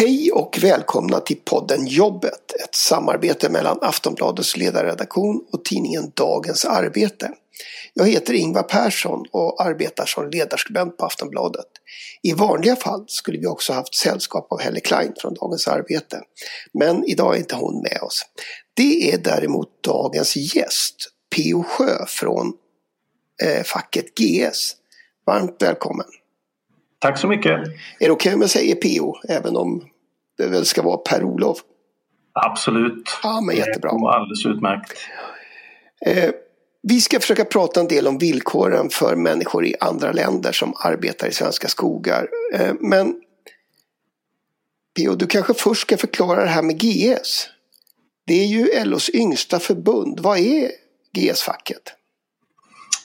Hej och välkomna till podden Jobbet, ett samarbete mellan Aftonbladets ledarredaktion och tidningen Dagens Arbete. Jag heter Ingvar Persson och arbetar som ledarskribent på Aftonbladet. I vanliga fall skulle vi också haft sällskap av Helle Klein från Dagens Arbete. Men idag är inte hon med oss. Det är däremot dagens gäst, P.O. Sjö från eh, facket GS. Varmt välkommen! Tack så mycket! Är det okej okay om jag säger PO, även om det väl ska vara Per-Olof? Absolut. Ja, men jättebra. Det alldeles utmärkt. Eh, vi ska försöka prata en del om villkoren för människor i andra länder som arbetar i svenska skogar. Eh, men P.O. du kanske först ska förklara det här med GS. Det är ju LOs yngsta förbund. Vad är GS-facket?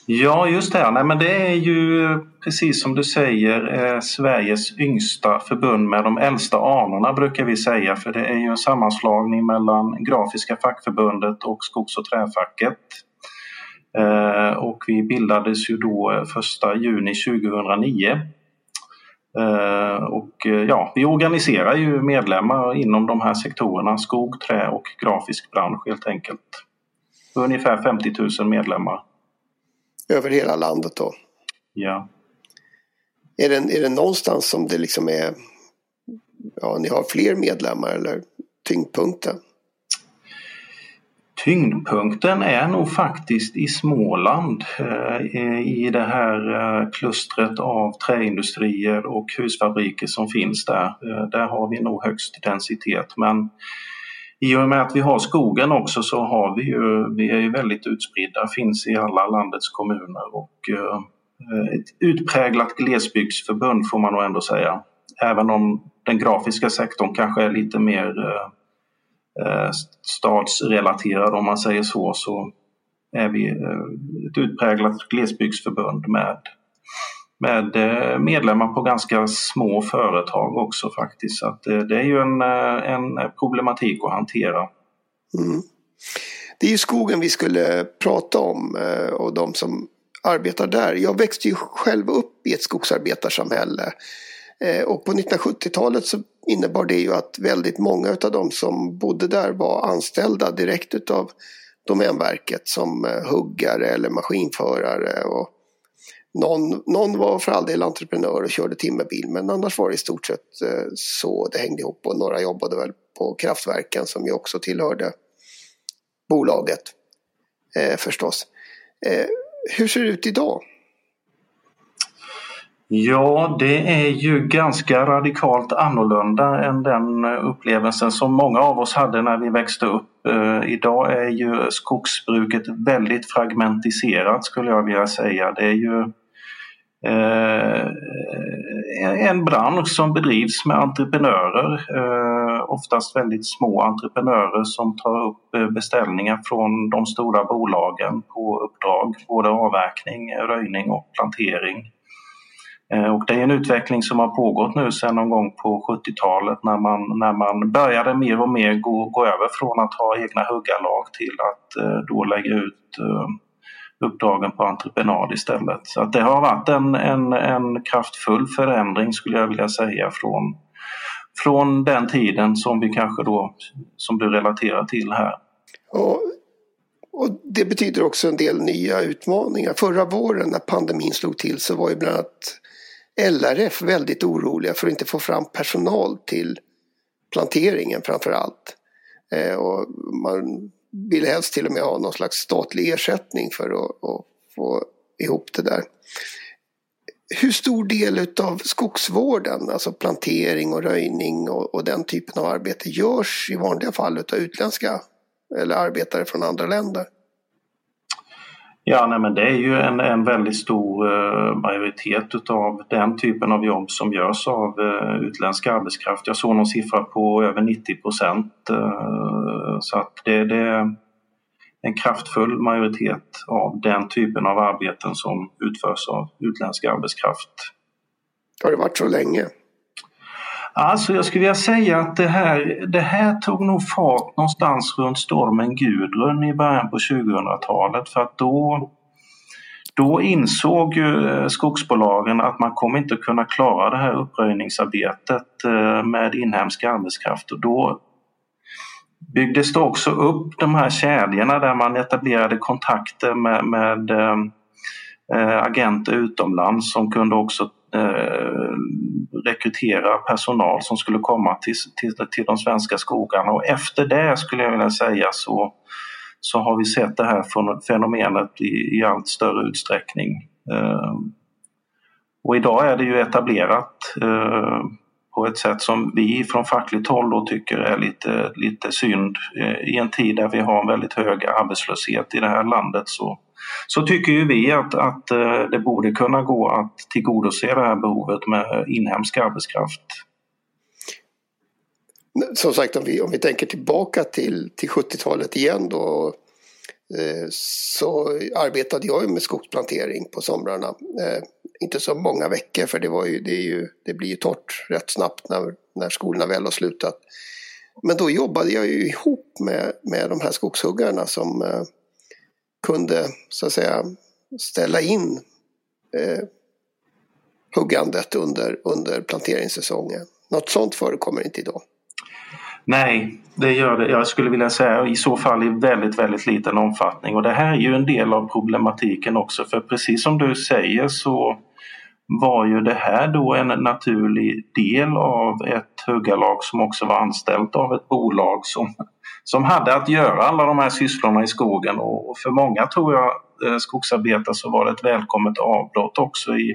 Ja, just det. Nej, men det är ju precis som du säger eh, Sveriges yngsta förbund med de äldsta anorna brukar vi säga för det är ju en sammanslagning mellan Grafiska fackförbundet och Skogs och träfacket. Eh, och vi bildades ju då eh, 1 juni 2009. Eh, och eh, ja, vi organiserar ju medlemmar inom de här sektorerna, skog, trä och grafisk bransch helt enkelt. Ungefär 50 000 medlemmar över hela landet då. Ja. Är det, är det någonstans som det liksom är, ja ni har fler medlemmar eller tyngdpunkten? Tyngdpunkten är nog faktiskt i Småland eh, i det här eh, klustret av träindustrier och husfabriker som finns där. Eh, där har vi nog högst densitet men i och med att vi har skogen också så har vi ju, vi är ju väldigt utspridda, finns i alla landets kommuner och eh, ett utpräglat glesbygdsförbund får man nog ändå säga. Även om den grafiska sektorn kanske är lite mer eh, eh, stadsrelaterad om man säger så, så är vi ett utpräglat glesbygdsförbund med med eh, medlemmar på ganska små företag också faktiskt. Så att eh, det är ju en, eh, en problematik att hantera. Mm. Det är ju skogen vi skulle prata om och de som arbetar där. Jag växte ju själv upp i ett skogsarbetarsamhälle. Och på 1970-talet så innebar det ju att väldigt många av de som bodde där var anställda direkt utav Domänverket som huggare eller maskinförare. Och någon, någon var för all del entreprenör och körde timmerbil men annars var det i stort sett eh, så det hängde ihop och några jobbade väl på kraftverken som ju också tillhörde bolaget eh, förstås. Eh, hur ser det ut idag? Ja, det är ju ganska radikalt annorlunda än den eh, upplevelsen som många av oss hade när vi växte upp. Eh, idag är ju skogsbruket väldigt fragmentiserat skulle jag vilja säga. Det är ju Eh, eh, en bransch som bedrivs med entreprenörer, eh, oftast väldigt små entreprenörer som tar upp eh, beställningar från de stora bolagen på uppdrag, både avverkning, röjning och plantering. Och det är en utveckling som har pågått nu sedan någon gång på 70-talet när man, när man började mer och mer gå, gå över från att ha egna huggarlag till att då lägga ut uppdragen på entreprenad istället. Så att det har varit en, en, en kraftfull förändring skulle jag vilja säga från, från den tiden som vi kanske då, som du relaterar till här. Och, och det betyder också en del nya utmaningar. Förra våren när pandemin slog till så var ju bland annat LRF väldigt oroliga för att inte få fram personal till planteringen framför allt. Eh, och man vill helst till och med ha någon slags statlig ersättning för att, att få ihop det där. Hur stor del av skogsvården, alltså plantering och röjning och, och den typen av arbete görs i vanliga fall av utländska eller arbetare från andra länder? Ja, nej, men det är ju en, en väldigt stor eh, majoritet av den typen av jobb som görs av eh, utländsk arbetskraft. Jag såg någon siffra på över 90 procent. Eh, så att det, det är en kraftfull majoritet av den typen av arbeten som utförs av utländsk arbetskraft. Har det varit så länge? Alltså jag skulle vilja säga att det här, det här tog nog fart någonstans runt stormen Gudrun i början på 2000-talet för att då då insåg ju eh, skogsbolagen att man kommer inte kunna klara det här uppröjningsarbetet eh, med inhemsk arbetskraft. Och då byggdes det också upp de här kedjorna där man etablerade kontakter med, med äh, agenter utomlands som kunde också Eh, rekrytera personal som skulle komma till, till, till de svenska skogarna och efter det skulle jag vilja säga så så har vi sett det här fenomenet i, i allt större utsträckning. Eh, och idag är det ju etablerat eh, på ett sätt som vi från fackligt håll då tycker är lite, lite synd. Eh, I en tid där vi har en väldigt hög arbetslöshet i det här landet så, så tycker ju vi att, att eh, det borde kunna gå att tillgodose det här behovet med inhemsk arbetskraft som sagt om vi, om vi tänker tillbaka till, till 70-talet igen då eh, så arbetade jag med skogsplantering på somrarna. Eh, inte så många veckor för det, var ju, det, är ju, det blir ju torrt rätt snabbt när, när skolorna väl har slutat. Men då jobbade jag ju ihop med, med de här skogshuggarna som eh, kunde så att säga ställa in eh, huggandet under, under planteringssäsongen. Något sånt förekommer inte idag. Nej, det gör det. Jag skulle vilja säga i så fall i väldigt, väldigt liten omfattning. Och det här är ju en del av problematiken också för precis som du säger så var ju det här då en naturlig del av ett huggarlag som också var anställt av ett bolag som, som hade att göra alla de här sysslorna i skogen och för många tror jag eh, skogsarbetare så var det ett välkommet avbrott också i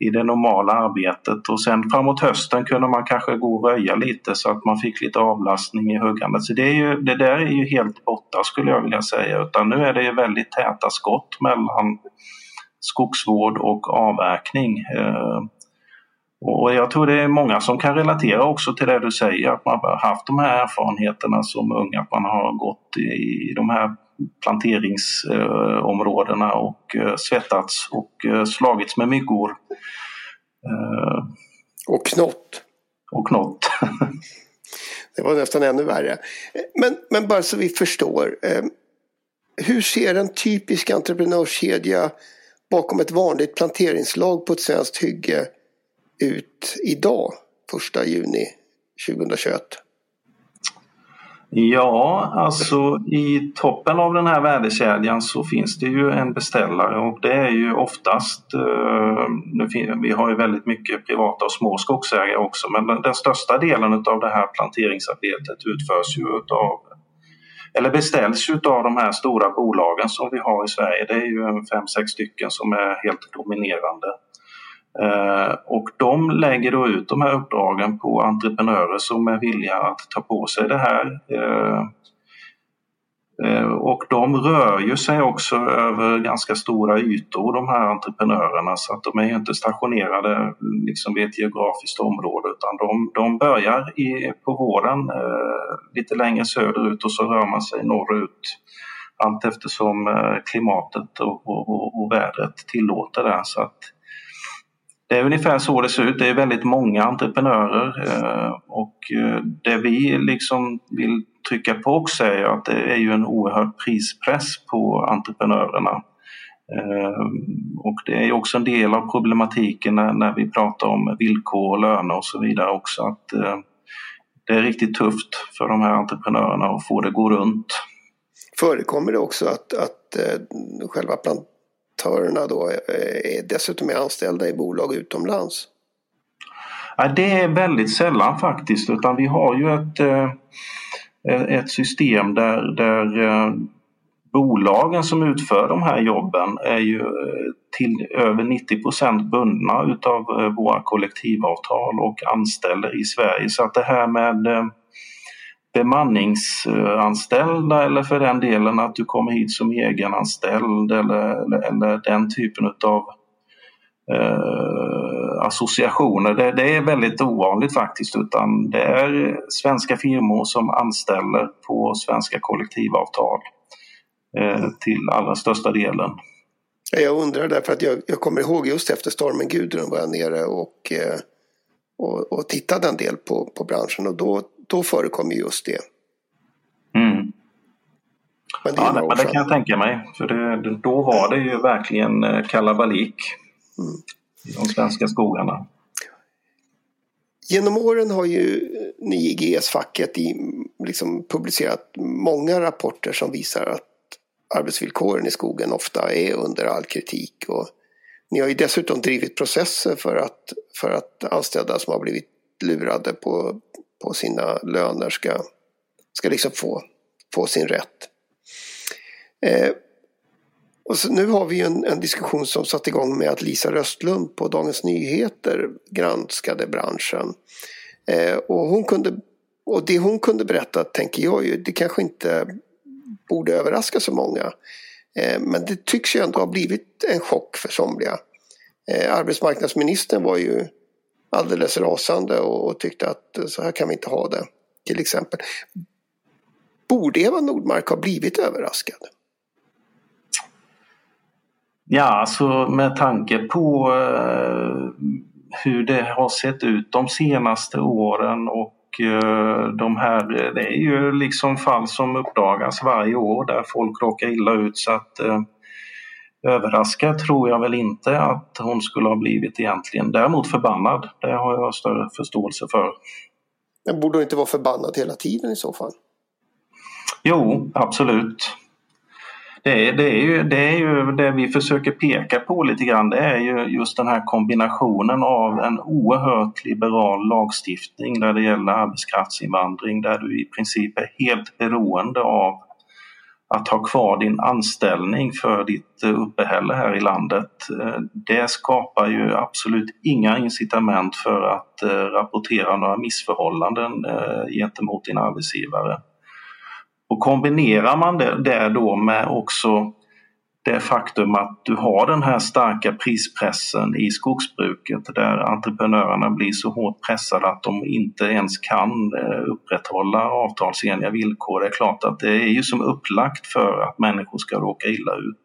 i det normala arbetet och sen framåt hösten kunde man kanske gå och röja lite så att man fick lite avlastning i huggandet. Så det, är ju, det där är ju helt borta skulle jag vilja säga utan nu är det ju väldigt täta skott mellan skogsvård och avverkning. Eh, och jag tror det är många som kan relatera också till det du säger, att man har haft de här erfarenheterna som ung, att man har gått i de här planteringsområdena och eh, svettats och eh, slagits med myggor. Eh, och knott. Och knott. det var nästan ännu värre. Men, men bara så vi förstår. Hur ser en typisk entreprenörskedja bakom ett vanligt planteringslag på ett svenskt hygge ut idag, första juni 2021? Ja, alltså i toppen av den här värdekedjan så finns det ju en beställare och det är ju oftast, eh, vi har ju väldigt mycket privata och små skogsägare också, men den, den största delen av det här planteringsarbetet utförs ju utav eller beställs utav de här stora bolagen som vi har i Sverige. Det är ju fem, sex stycken som är helt dominerande. Eh, och de lägger då ut de här uppdragen på entreprenörer som är villiga att ta på sig det här. Eh, eh, och de rör ju sig också över ganska stora ytor de här entreprenörerna så att de är inte stationerade liksom vid ett geografiskt område utan de, de börjar i, på våren lite längre söderut och så rör man sig norrut allt eftersom klimatet och, och, och vädret tillåter det. Så att det är ungefär så det ser ut. Det är väldigt många entreprenörer eh, och eh, det vi liksom vill trycka på också är att det är ju en oerhörd prispress på entreprenörerna. Eh, och det är också en del av problematiken när, vi pratar om villkor och löner och så vidare också. Att det är riktigt tufft för de här entreprenörerna att få det att gå runt. Förekommer det också att, att själva aktörerna då eh, är dessutom är anställda i bolag utomlands? Ja, det är väldigt sällan faktiskt utan vi har ju ett, eh, ett system där, där eh, bolagen som utför de här jobben är ju till över 90 procent bundna utav våra kollektivavtal och anställer i Sverige. Så att det här med bemanningsanställda eller för den delen att du kommer hit som egenanställd eller, eller, eller den typen av eh, associationer. Det, det, är väldigt ovanligt faktiskt utan det är svenska firmor som anställer på svenska kollektivavtal eh, till allra största delen. Jag undrar därför att jag, jag kommer ihåg just efter stormen Gudrun var jag nere och, eh, och, och tittade en del på, på branschen och då då förekommer just det. Mm. Men det, ja, men det kan jag tänka mig. För det, då var det ju verkligen eh, kalabalik mm. i de svenska skogarna. Genom åren har ju ni i GS-facket liksom publicerat många rapporter som visar att arbetsvillkoren i skogen ofta är under all kritik. Och ni har ju dessutom drivit processer för att, för att anställda som har blivit lurade på, på sina löner ska, ska liksom få, få sin rätt. Eh, och så, nu har vi en, en, diskussion som satt igång med att Lisa Röstlund på Dagens Nyheter granskade branschen. Eh, och, hon kunde, och det hon kunde berätta tänker jag ju, det kanske inte borde överraska så många. Eh, men det tycks ju ändå ha blivit en chock för somliga. Eh, arbetsmarknadsministern var ju alldeles rasande och, och tyckte att så här kan vi inte ha det. Till exempel. Borde Eva Nordmark ha blivit överraskad? Ja, alltså med tanke på eh, hur det har sett ut de senaste åren och eh, de här, det är ju liksom fall som uppdagas varje år där folk råkar illa ut så att eh, överraskad tror jag väl inte att hon skulle ha blivit egentligen. Däremot förbannad, det har jag större förståelse för. Men borde hon inte vara förbannad hela tiden i så fall? Jo, absolut. Det är, det, är ju, det är ju det vi försöker peka på lite grann. Det är ju just den här kombinationen av en oerhört liberal lagstiftning när det gäller arbetskraftsinvandring där du i princip är helt beroende av att ha kvar din anställning för ditt eh, uppehälle här i landet. Eh, det skapar ju absolut inga incitament för att eh, rapportera några missförhållanden gentemot din arbetsgivare. Och kombinerar man det då med också det faktum att du har den här starka prispressen i skogsbruket där entreprenörerna blir så hårt pressade att de inte ens kan eh, upprätthålla avtalsenliga villkor. Det är klart att det är ju som upplagt för att människor ska råka illa ut.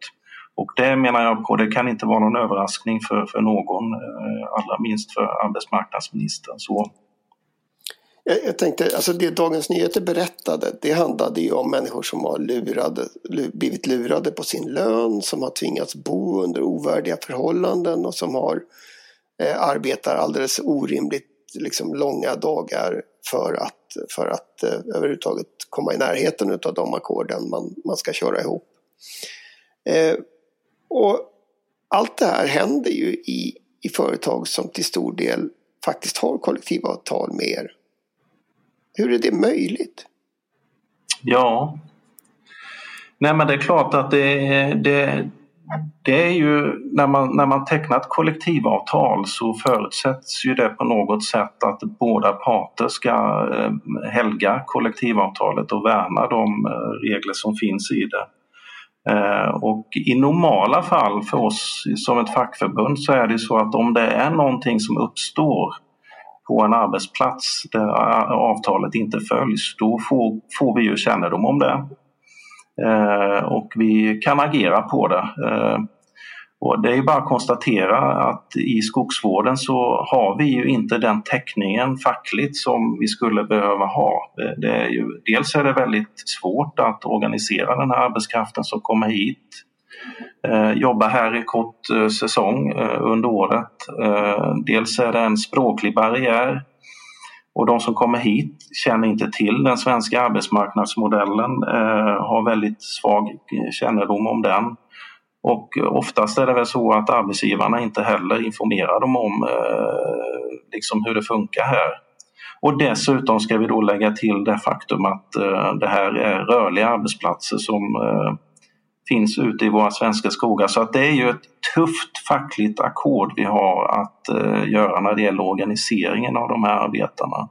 Och det menar jag på, det kan inte vara någon överraskning för, för någon, eh, allra minst för arbetsmarknadsministern. Så jag, jag, tänkte, alltså det Dagens Nyheter berättade, det handlade ju om människor som har lurade, blivit lurade på sin lön, som har tvingats bo under ovärdiga förhållanden och som har eh, arbetar alldeles orimligt liksom, långa dagar för att, för att eh, överhuvudtaget komma i närheten av de ackorden man, man ska köra ihop. Eh, och allt det här händer ju i, i företag som till stor del faktiskt har kollektivavtal med er. Hur är det möjligt? Ja, nej men det är klart att det, det, det är ju när man, när man tecknar ett kollektivavtal så förutsätts ju det på något sätt att båda parter ska eh, helga kollektivavtalet och värna de eh, regler som finns i det. Eh, och i normala fall för oss som ett fackförbund så är det så att om det är någonting som uppstår på en arbetsplats där äh, avtalet inte följs, då får, får vi ju kännedom om det. Eh, och vi kan agera på det. Eh, och det är bara att konstatera att i skogsvården så har vi ju inte den täckningen fackligt som vi skulle behöva ha. Eh, det är ju, dels är det väldigt svårt att organisera den här arbetskraften som kommer hit Eh, jobba här i kort eh, säsong eh, under året. Dels är det en språklig barriär och de som kommer hit känner inte till den svenska arbetsmarknadsmodellen, har väldigt svag kännedom om den. Och oftast är det väl så att arbetsgivarna inte heller informerar dem om liksom hur det funkar här. Och dessutom ska vi då lägga till det faktum att det här är rörliga arbetsplatser som finns ute i våra svenska skogar. Så att det är ju ett tufft fackligt ackord vi har att eh, göra när det gäller organiseringen av de här arbetarna.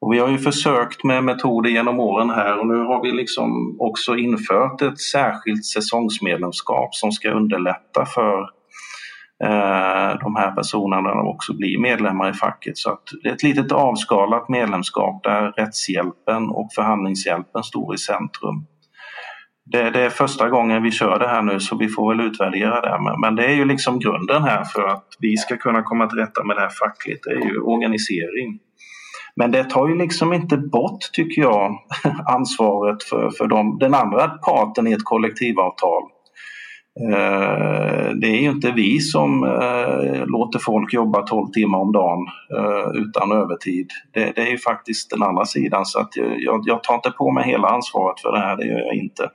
Och vi har ju försökt med metoder genom åren här och nu har vi liksom också infört ett särskilt säsongsmedlemskap som ska underlätta för eh, de här personerna att också bli medlemmar i facket. Så att det är ett litet avskalat medlemskap där rättshjälpen och förhandlingshjälpen står i centrum det, det, är första gången vi kör det här nu så vi får väl utvärdera det. Men det är ju liksom grunden här för att vi ska kunna komma till rätta med det här fackligt, det är ju organisering. Men det tar ju liksom inte bort, tycker jag, ansvaret för, för de, den andra parten i ett kollektivavtal. Eh, det är ju inte vi som eh, låter folk jobba 12 timmar om dagen eh, utan övertid. Det, är ju faktiskt den andra sidan så att jag, jag tar inte på mig hela ansvaret för det här, det gör jag inte.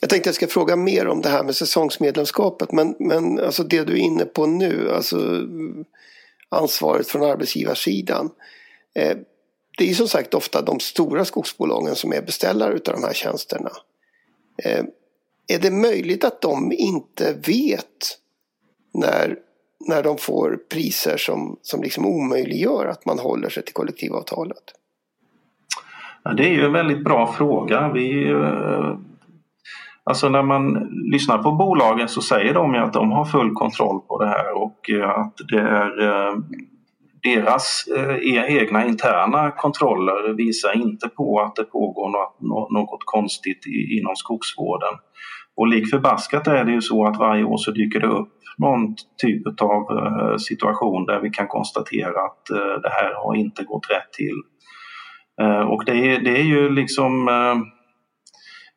Jag tänkte jag ska fråga mer om det här med säsongsmedlemskapet men, men alltså det du är inne på nu, alltså ansvaret från arbetsgivarsidan. Det är ju som sagt ofta de stora skogsbolagen som är beställare utav de här tjänsterna. Är det möjligt att de inte vet när, när de får priser som, som liksom omöjliggör att man håller sig till kollektivavtalet? Ja, det är ju en väldigt bra fråga. Vi, eh, alltså när man lyssnar på bolagen så säger de ju att de har full kontroll på det här och eh, att det är eh, deras eh, e-, egna interna kontroller visar inte på att det pågår något, något konstigt i, inom skogsvården. Och lik förbaskat är det ju så att varje år så dyker det upp någon typ av eh, situation där vi kan konstatera att eh, det här har inte gått rätt till. Eh, och det är, det är ju liksom eh,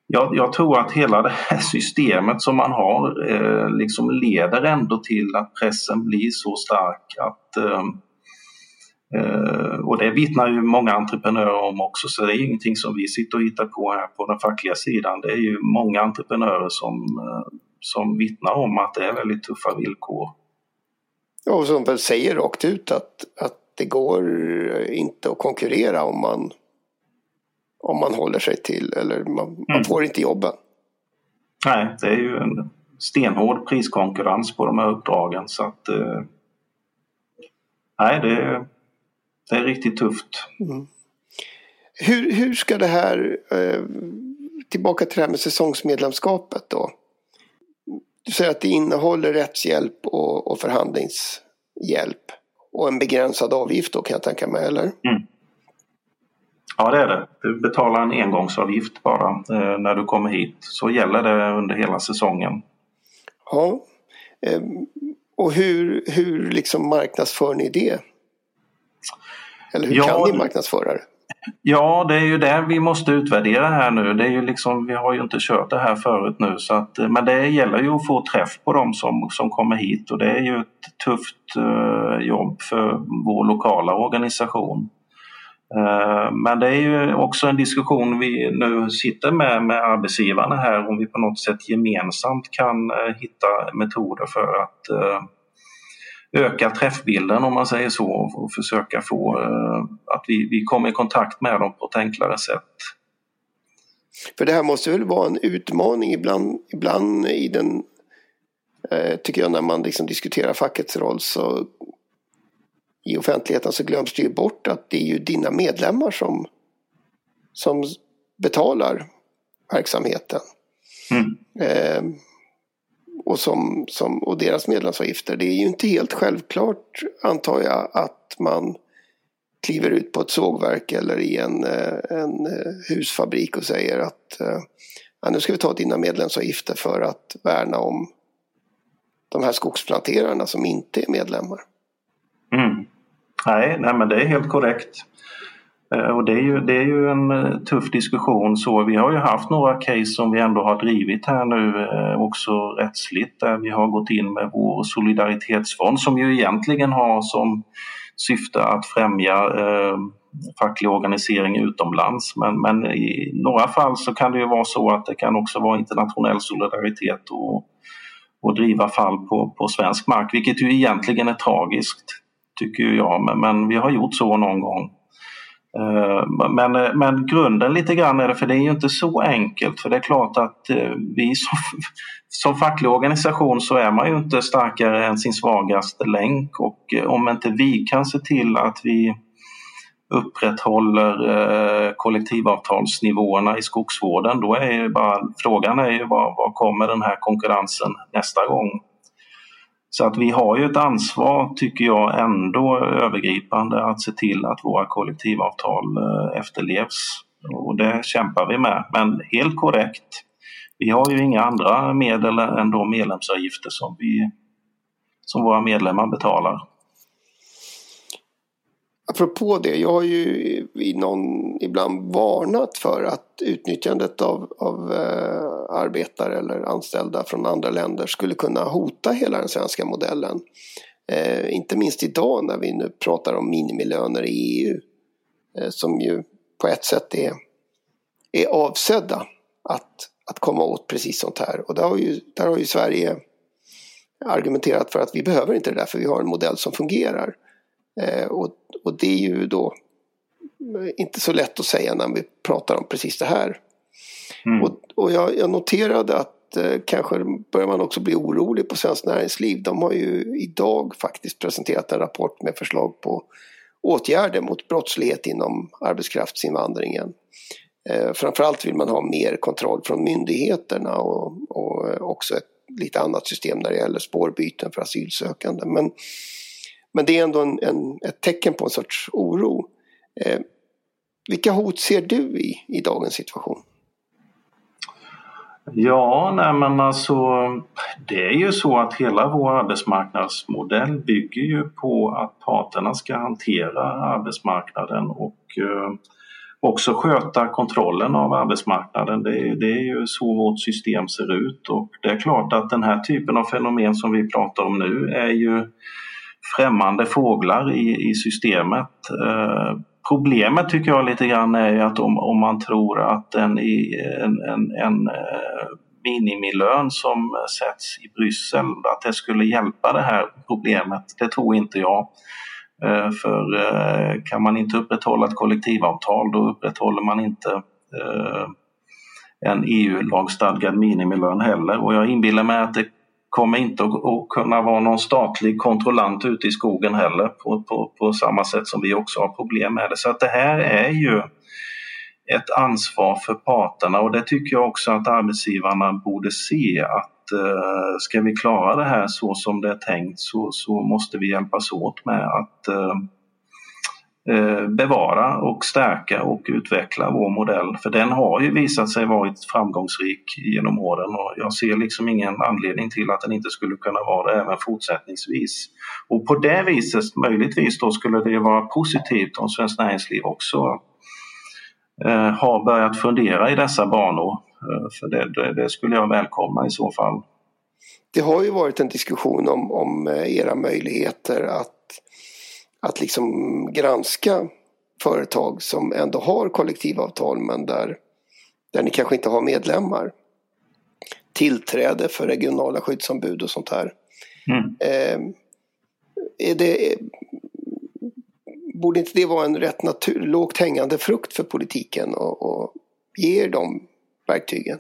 jag, jag, tror att hela det här systemet som man har eh, liksom leder ändå till att pressen blir så stark att Eh, och det vittnar ju många entreprenörer om också så det är ingenting som vi sitter och hittar på här på den fackliga sidan. Det är ju många entreprenörer som, eh, som vittnar om att det är väldigt tuffa villkor. Ja, och som väl säger rakt ut att, att det går inte att konkurrera om man, om man håller sig till, eller man, mm. man får inte jobben. Nej, det är ju en stenhård priskonkurrens på de här uppdragen så att eh, Nej, det, det är riktigt tufft. Mm. Hur, hur ska det här, eh, tillbaka till det här med säsongsmedlemskapet då. Du säger att det innehåller rättshjälp och, och förhandlingshjälp och en begränsad avgift då kan jag tänka mig, eller? Mm. Ja, det är det. Du betalar en engångsavgift bara eh, när du kommer hit. Så gäller det under hela säsongen. Ja. Eh, och hur, hur liksom marknadsför ni det? Eller hur ja, kan ni marknadsföra det? Ja, det är ju det vi måste utvärdera här nu. Det är ju liksom, vi har ju inte kört det här förut nu. Så att, men det gäller ju att få träff på dem som, som kommer hit och det är ju ett tufft uh, jobb för vår lokala organisation. Uh, men det är ju också en diskussion vi nu sitter med med arbetsgivarna här om vi på något sätt gemensamt kan uh, hitta metoder för att öka träffbilden om man säger så och försöka få eh, att vi, vi kommer i kontakt med dem på ett enklare sätt. För det här måste väl vara en utmaning ibland, ibland i den, eh, tycker jag, när man liksom diskuterar fackets roll så i offentligheten så glöms det ju bort att det är ju dina medlemmar som, som betalar verksamheten. Mm. Eh, och, som, som, och deras medlemsavgifter. Det är ju inte helt självklart, antar jag, att man kliver ut på ett sågverk eller i en, eh, en eh, husfabrik och säger att eh, ja, nu ska vi ta dina medlemsavgifter för att värna om de här skogsplanterarna som inte är medlemmar. Mm. Nej, nej, men det är helt korrekt. Eh, och det är, ju, det är ju en eh, tuff diskussion. Så vi har ju haft några case som vi ändå har drivit här nu eh, också rättsligt där vi har gått in med vår solidaritetsfond som ju egentligen har som syfte att främja eh, facklig organisering utomlands. Men, men i några fall så kan det ju vara så att det kan också vara internationell solidaritet och, och driva fall på, på svensk mark, vilket ju egentligen är tragiskt tycker jag. Men, men vi har gjort så någon gång. Eh, men, eh, men grunden lite grann är det, för det är ju inte så enkelt. För det är klart att eh, vi som, som facklig organisation så är man ju inte starkare än sin svagaste länk och om inte vi kan se till att vi upprätthåller kollektivavtalsnivåerna i skogsvården då är ju bara frågan är ju var, var kommer den här konkurrensen nästa gång? Så att vi har ju ett ansvar, tycker jag, ändå övergripande att se till att våra kollektivavtal eh, efterlevs. Och det kämpar vi med. Men helt korrekt, vi har ju inga andra medel än de medlemsavgifter som, vi, som våra medlemmar betalar apropå det, jag har ju i någon, ibland varnat för att utnyttjandet av, av eh, arbetare eller anställda från andra länder skulle kunna hota hela den svenska modellen. Eh, inte minst idag när vi nu pratar om minimilöner i EU. Eh, som ju på ett sätt är, är avsedda att, att komma åt precis sånt här. Och där har, ju, där har ju Sverige argumenterat för att vi behöver inte det där för vi har en modell som fungerar. Eh, och, och det är ju då inte så lätt att säga när vi pratar om precis det här. Mm. Och, och jag, jag, noterade att eh, kanske börjar man också bli orolig på Svenskt Näringsliv. De har ju idag faktiskt presenterat en rapport med förslag på åtgärder mot brottslighet inom arbetskraftsinvandringen. Eh, framförallt vill man ha mer kontroll från myndigheterna och, och också ett lite annat system när det gäller spårbyten för asylsökande. Men, men det är ändå en, en, ett tecken på en sorts oro. Eh, vilka hot ser du i, i dagens situation? Ja, nej men alltså det är ju så att hela vår arbetsmarknadsmodell bygger ju på att parterna ska hantera arbetsmarknaden och eh, också sköta kontrollen av arbetsmarknaden. Det är, det är ju så vårt system ser ut och det är klart att den här typen av fenomen som vi pratar om nu är ju främmande fåglar i, i systemet. Eh, problemet tycker jag lite grann är att om, om man tror att en, en, en, en minimilön som sätts i Bryssel, att det skulle hjälpa det här problemet. Det tror inte jag. Eh, för eh, kan man inte upprätthålla ett kollektivavtal då upprätthåller man inte eh, en EU-lagstadgad minimilön heller. Och jag inbillar mig att det kommer inte att kunna vara någon statlig kontrollant ute i skogen heller på, på, på samma sätt som vi också har problem med det. Så att det här är ju ett ansvar för parterna och det tycker jag också att arbetsgivarna borde se att eh, ska vi klara det här så som det är tänkt så, så måste vi hjälpas åt med att eh, Eh, bevara och stärka och utveckla vår modell. För den har ju visat sig varit framgångsrik genom åren och jag ser liksom ingen anledning till att den inte skulle kunna vara det även fortsättningsvis. Och på det viset, möjligtvis då, skulle det vara positivt om Svenskt Näringsliv också eh, har börjat fundera i dessa banor Eh, för det, det, det, skulle jag välkomna i så fall. Det har ju varit en diskussion om, om eh, era möjligheter att, att liksom granska företag som ändå har kollektivavtal men där, där ni kanske inte har medlemmar. Tillträde för regionala skyddsombud och sånt här. Mm. Eh, är det, borde inte det vara en rätt natur, lågt hängande frukt för politiken och, och ge er de verktygen?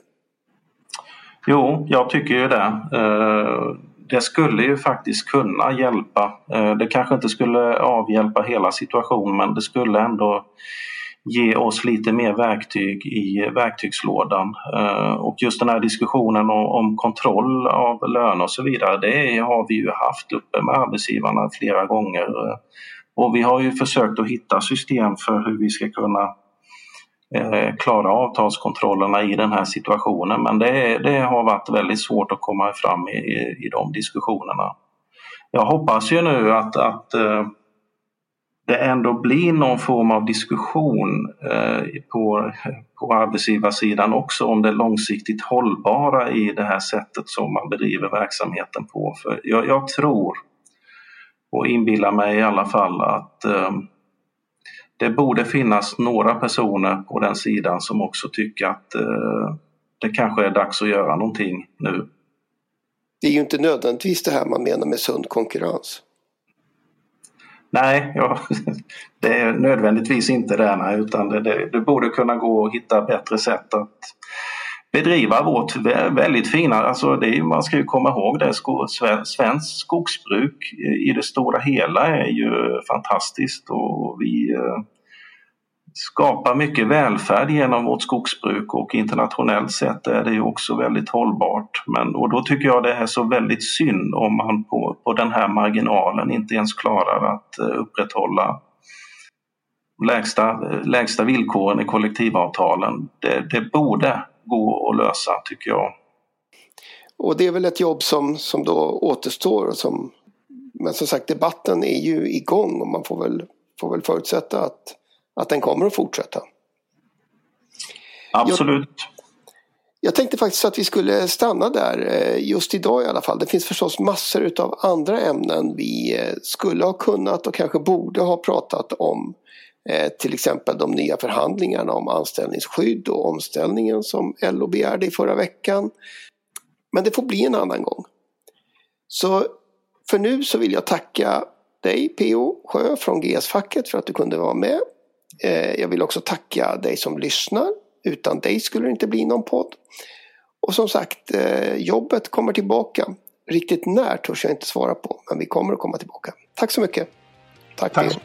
Jo, jag tycker ju det. Eh, det skulle ju faktiskt kunna hjälpa. Eh, det kanske inte skulle avhjälpa hela situationen men det skulle ändå ge oss lite mer verktyg i verktygslådan. Eh, och just den här diskussionen om kontroll av löner och så vidare, det har vi ju haft uppe med arbetsgivarna flera gånger. Eh, och vi har ju försökt att hitta system för hur vi ska kunna Eh, klara avtalskontrollerna i den här situationen men det, det har varit väldigt svårt att komma fram i, i, i de diskussionerna. Jag hoppas ju nu att, att eh, det ändå blir någon form av diskussion eh, på, på arbetsgivarsidan också om det långsiktigt hållbara i det här sättet som man bedriver verksamheten på. För jag, jag tror och inbillar mig i alla fall att det borde finnas några personer på den sidan som också tycker att eh, det kanske är dags att göra någonting nu. Det är ju inte nödvändigtvis det här man menar med sund konkurrens. Nej, ja, det är nödvändigtvis inte det, nej, utan det, det, det, borde kunna gå att hitta bättre sätt att bedriva vårt väldigt fina, alltså det är, man ska ju komma ihåg det, svenskt skogsbruk i det stora hela är ju fantastiskt och vi eh, skapar mycket välfärd genom vårt skogsbruk och internationellt sett är det ju också väldigt hållbart. Men, och då tycker jag det är så väldigt synd om man på, på den här marginalen inte ens klarar att eh, upprätthålla lägsta, eh, lägsta villkoren i kollektivavtalen. Det, det borde gå att lösa tycker jag. Och det är väl ett jobb som, som då återstår. Som, men som sagt debatten är ju igång och man får väl får väl förutsätta att, att den kommer att fortsätta. Absolut. Jag, jag tänkte faktiskt att vi skulle stanna där eh, just idag i alla fall. Det finns förstås massor av andra ämnen vi eh, skulle ha kunnat och kanske borde ha pratat om. Eh, till exempel de nya förhandlingarna om anställningsskydd och omställningen som LO begärde i förra veckan. Men det får bli en annan gång. Så för nu så vill jag tacka dig P.O. Sjö från GS-facket för att du kunde vara med. Jag vill också tacka dig som lyssnar utan dig skulle det inte bli någon podd. Och som sagt, eh, jobbet kommer tillbaka. Riktigt när törs jag inte svara på, men vi kommer att komma tillbaka. Tack så mycket. Tack. Tack.